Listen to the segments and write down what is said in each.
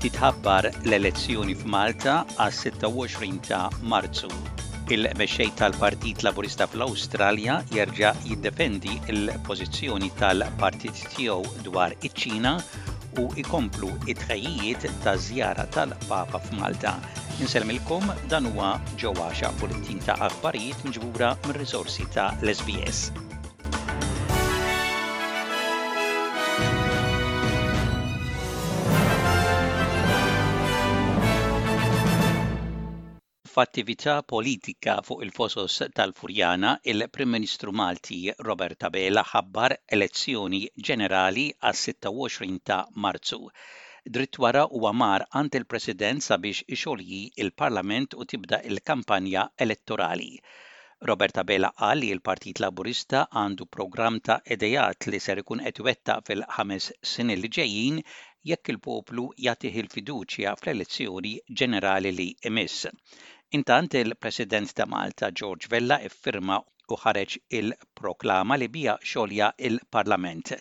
Titħabbar l-elezzjoni f'Malta għas-26 ta' Marzu. Il-mexxej tal-Partit Laburista fl-Awstralja jerġa' jiddefendi l-pożizzjoni tal-Partit tiegħu dwar iċ-Ċina u jkomplu t-tħejjijiet taż-żjara tal-Papa f'Malta. Insellmilkom dan huwa Ġew Għaxa, bulettin ta' aħbarijiet miġbura mir-riżorsi ta' l-SBS. F'attività politika fuq il-fosos tal-Furjana, il-Prim Ministru Malti Robert Abela ħabbar elezzjoni ġenerali għas-26 ta' Marzu. Dritt wara huwa mar għand il-President sabiex ixolji l-Parlament u tibda l-kampanja elettorali. Robert Abela qal li l-Partit Laburista għandu programm ta' ideat li ser ikun qed iwettaq fil-ħames snin li ġejjin jekk il-poplu jagħtih il-fiduċja fl-elezzjoni ġenerali li jmiss. Intant, il-President ta' Malta George Vella ffirma u ħareġ il-proklama li biha xolja l-Parlament.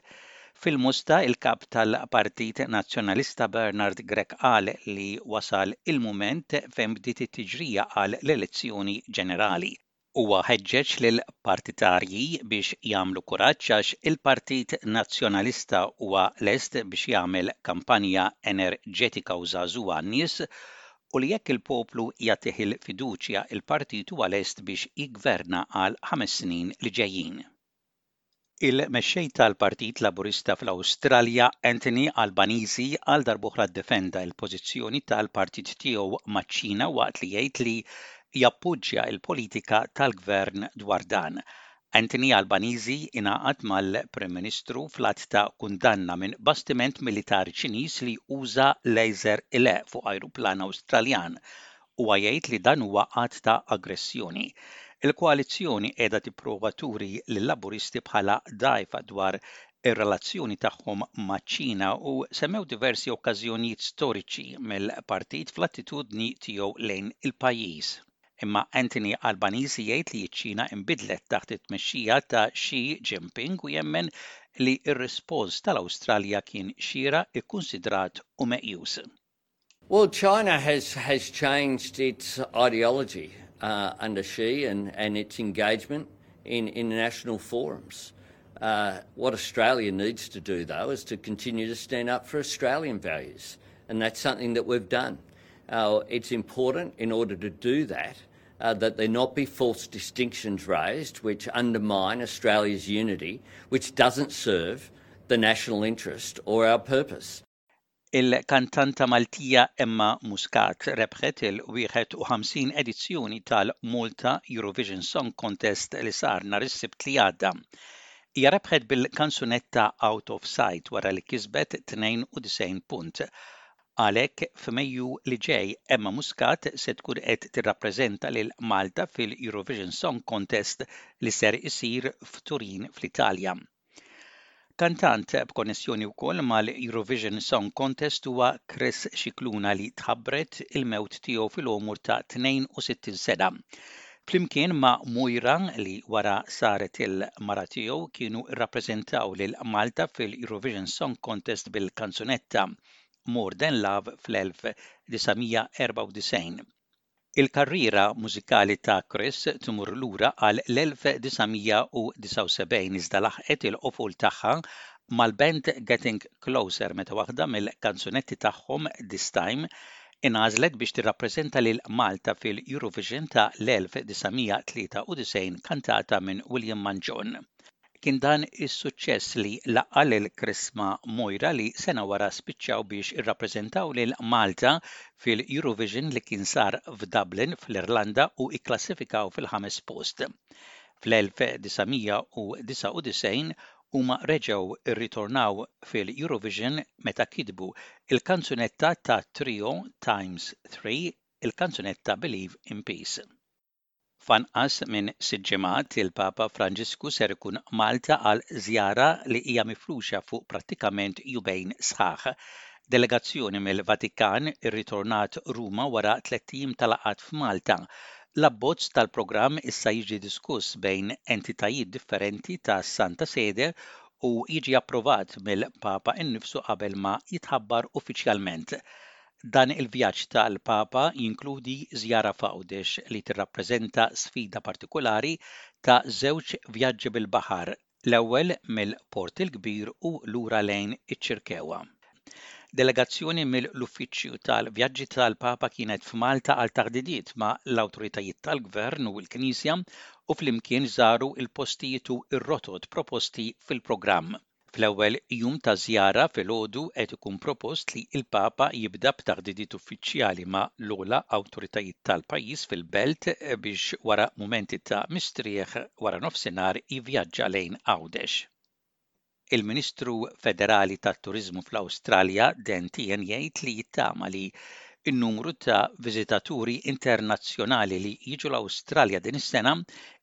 Fil-Mosta, il-Kap tal-Partit Nazzjonalista Bernard Grech qal li wasal il-mument fejn bdiet it-tiġrija għal l-elezzjoni ġenerali. Huwa ħeġġeġ lill-partitarji biex jagħmlu kuraġġ għax il-Partit Nazzjonalista huwa lest biex jagħmel kampanja enerġetika u żagħżugħa għan-nies u li jekk il-poplu jagħtih il-fiduċja il-partit huwa lest biex jiggverna għal ħames snin li ġejjin. Il-Mexxej tal-Partit Laburista fl-Awstralja, Anthony Albanese, għal darb'oħra ddefenda l-pożizzjoni tal-partit tiegħu maċ-Ċina waqt li jgħid li jappoġġja l-politika tal-Gvern dwar dan. Anthony Albanese ingħaqad mal-Prim Ministru fl-att ta' kundanna minn bastiment militari Ċiniż li uża laser Ile fuq ajruplan Awstraljan Huwa jgħid li dan huwa att ta' aggressjoni. Il-koalizzjoni qiegħda tipprova turi lil-Laburisti bħala dgħajfa dwar ir-relazzjoni tagħhom maċ-Ċina u semmew diversi okkażjonijiet storiċi mill-partit fl-attitudni tiegħu lejn il-pajjiż. Imma Anthony Albanese jgħid li ċ-Ċina inbidlet taħt it-tmexxija ta' Xi Jinping u jemmen li r-rispons tal-Awstralja kien xieraq, ikkunsidrat u meqjus. Well, China has, has changed its ideology uh, under Xi and, and its engagement in international forums. Uh, what Australia needs to do, though, is to continue to stand up for Australian values, and that's something that we've done. Uh, it's important in order to do that uh, that there not be false distinctions raised which undermine Australia's unity, which doesn't serve the national interest or our purpose. Il-kantanta Maltija Emma Muscat rebħet il-51 edizzjoni tal-Malta Eurovision Song Contest li sar nhar is-Sibt li għadda. Hija rebħet bil-kanzunetta Out of Sight wara li kisbet 92 punt. Għalhekk, f'Mejju li ġej, Emma Muscat se tkun qed tirrappreżenta lil Malta fil-Eurovision Song Contest li ser isir f'Turin fl-Italja. Kantant b'konnessjoni wkoll mal-Eurovision Song Contest huwa Chris Scicluna li tħabbret il-mewt tiegħu fil-għomor ta' 62 sena. Flimkien ma' Moira li wara saret il-mara tiegħu kienu rrappreżentaw lil Malta fil-Eurovision Song Contest bil-kanzunetta More Than Love fl-1994. Il-karriera mużikali ta' Chris tmur lura għal l-1979 iżda laħqet il-qofol tagħha mal-band Getting Closer meta waħda mill-kanzunetti tagħhom This Time ingħażlet biex tirrappreżenta lil Malta fil-Eurovision ta' l-1993 kantata minn William Mangion. Kien dan is-suċċess li laqqa' lil Krisma Moira li sena wara spiċċaw biex irrappreżentaw lil Malta fil-Eurovision li kien sar f'Dublin fl-Irlanda u kklassifikaw fil-ħames post. Fl-1999 huma reġgħu rritornaw fil-Eurovision meta kitbu l-kanzunetta tat-trio Times Three, il-kanzunetta Believe in Peace. F'anqas minn sitt ġimgħat, il-Papa Franġisku ser ikun Malta għal żjara li hija mifruxa fuq prattikament jumejn sħaħ. Delegazzjoni mill-Vatikan irritornat Ruma wara tlett ijiem ta' laqgħat f'Malta. L-abbozz tal-programm issa jiġi diskuss bejn entitajiet differenti tas-Santa Sede u jiġi approvat mill-Papa innifsu qabel ma jitħabbar uffiċjalment. Dan il-vjaġġ tal-Papa jinkludi żjara f'Għawdex li tirrappreżenta sfida partikulari ta' żewġ vjaġġi bil-baħar, l-ewwel mill-Port il-Kbir u lura lejn iċ-Ċirkewwa. Delegazzjoni mill-Uffiċċju tal-Vjaġġi tal-Papa kienet f'Malta għal taħdidiet ma' l-awtoritajiet tal-Gvern u l-Knisja u flimkien żaru l-postijiet u r-rotot proposti fil-programm. Fl-ewwel jum ta' żjara filgħodu qed ikun propost li l-Papa jibda b'taħdidiet uffiċjali ma' l-ogħla awtoritajiet tal-pajjiż fil-belt biex wara mumenti ta' mistrieħ wara nofsinhar jivvjaġġa lejn Għawdex. Il-Ministru Federali tat-Turiżmu fl-Awstralja, Dan Tehan jgħid li jittama li in-numru ta' viżitaturi internazzjonali li jiġu l-Awstralja din is-sena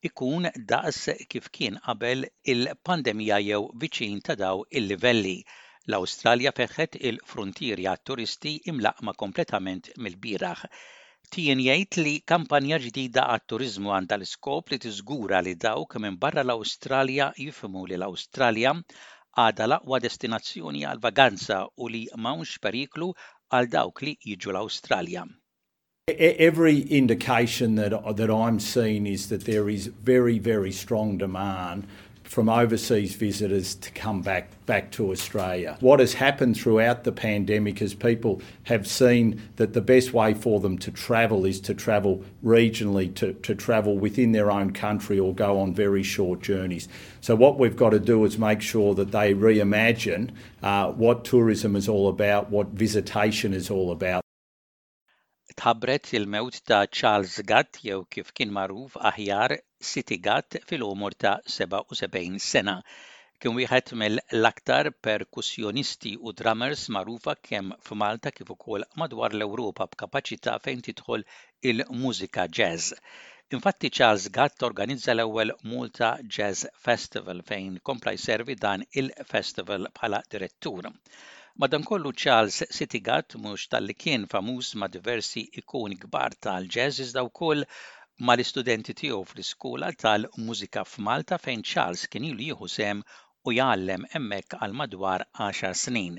jkun daqs kif kien qabel il-pandemija jew viċin ta' dawn il-livelli. L-Awstralja fetħet il-fruntieri għat-turisti imlaqqma kompletament mill-bieraħ. Teahan jgħid li kampanja ġdida għat-turiżmu għandha l-iskop li tiżgura li dawk minn barra l-Awstralja jifhmu li l-Awstralja għadha l-aqwa destinazzjoni għall-vaganza u li m'hawnx periklu għal dawk li jiġu l-Awstralja. E, e, every indication that, that I'm seeing is that there is very, very strong demand from overseas visitors to come back back to Australia. What has happened throughout the pandemic is people have seen that the best way for them to travel is to travel regionally, to, to travel within their own country or go on very short journeys. So what we've got to do is make sure that they reimagine What tourism is all about, what visitation is all about. Tħabbret il-mewt ta' Charles Gatt jew kif kien magħruf aħjar City Gatt fil-għomor ta' 77 sena. Kien wieħed mill-aktar perkussjonisti u drummers magħrufa kemm f'Malta kif ukoll madwar l-Ewropa b'kapaċità fejn tidħol il-mużika jazz. Infatti Charles Gatt organizza l-ewwel Malta Jazz Festival fejn kompla jservi dan il-festival bħala direttur. Madankollu Charles City Gatt mhux talli kien famuż ma' diversi ikuni kbar tal-jazz iżda wkoll mal-istudenti tiegħu fl-iskola tal-mużika f'Malta fejn Charles kien ilu jieħu sehem u jgħallem hemmhekk għal madwar għaxar snin.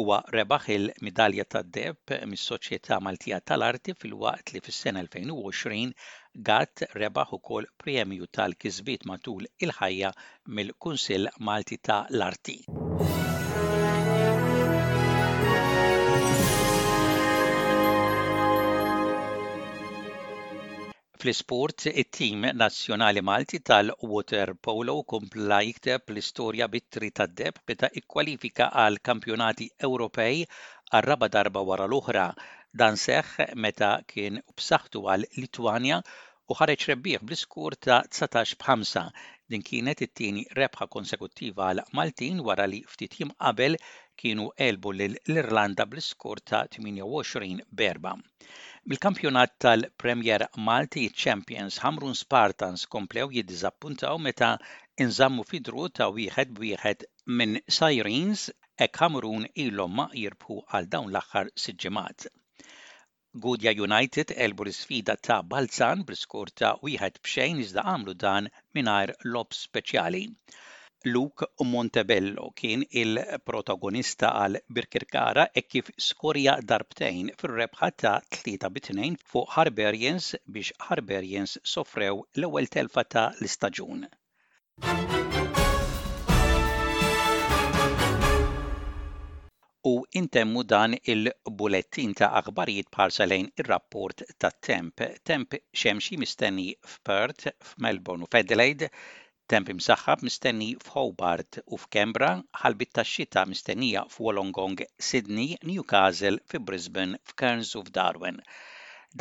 Huwa rebaħ il-Midalja tad-Deheb mis-Soċjetà Maltija tal-Arti filwaqt li fis-sena 2020 Gatt rebaħ ukoll Premju tal-Kisbiet Matul il-Ħajja mill-Kunsill Malti ta' l-Arti. Fl-isport, it-tim nazzjonali Malti tal-waterpolo kompla jikteb l-istorja b'ittri tad-deheb meta kkwalifika għall-Kampjonati Ewropej għar-raba' darba wara l-oħra. Dan seħħ meta kien b'saħħtu għal-Litwanja u ħareġ rebbieħ bl-iskur ta' 19 b' 5. Din kienet it-tieni rebħa konsekuttiva għall-Maltin wara li ftit jiem qabel kienu għelbu lill-Irlanda bl-iskur ta' 28 b' 4. Mill-kampjonat tal-Premier Malti ċ-champions Ħamrun Spartans komplew jiddiżappuntaw meta nżammu fi draw ta' wieħed b'wieħed minn Sirens hekk Ħamrun ilhom ma jirbħu għal dawn l-aħħar sitt ġimgħat. Gudja United għelbu l-isfida ta' Balzan bl-iskor ta' wieħed b'xejn iżda għamlu dan mingħajr logħob speċjali. Luke Montebello kien il-protagonista għal Birkirkara hekk kif skorja darbtejn fir-rebħa ta' 3 bi 2 fuq Hirbarians biex Hirbarians sofrew l-ewwel telfa ta' l-istaġun. u ntemmu dan il-bulettin ta' aħbarijiet b'ħarsa lejn ir-rapport tat-temp. Temp xemxi mistenni f'Perth, f'Melbourne u f'Adelaide, temp imsaħħab mistenni f'Hobart u f'Canberra, ħalbiet tax-xita mistennija f'Wollongong, Sydney, Newcastle, fi Brisbane, f'Cairns u f'Darwin.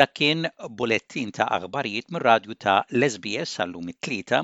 Dak kien bulettin ta' aħbarijiet mir-radju ta' l-SBS għal llum it-Tlieta,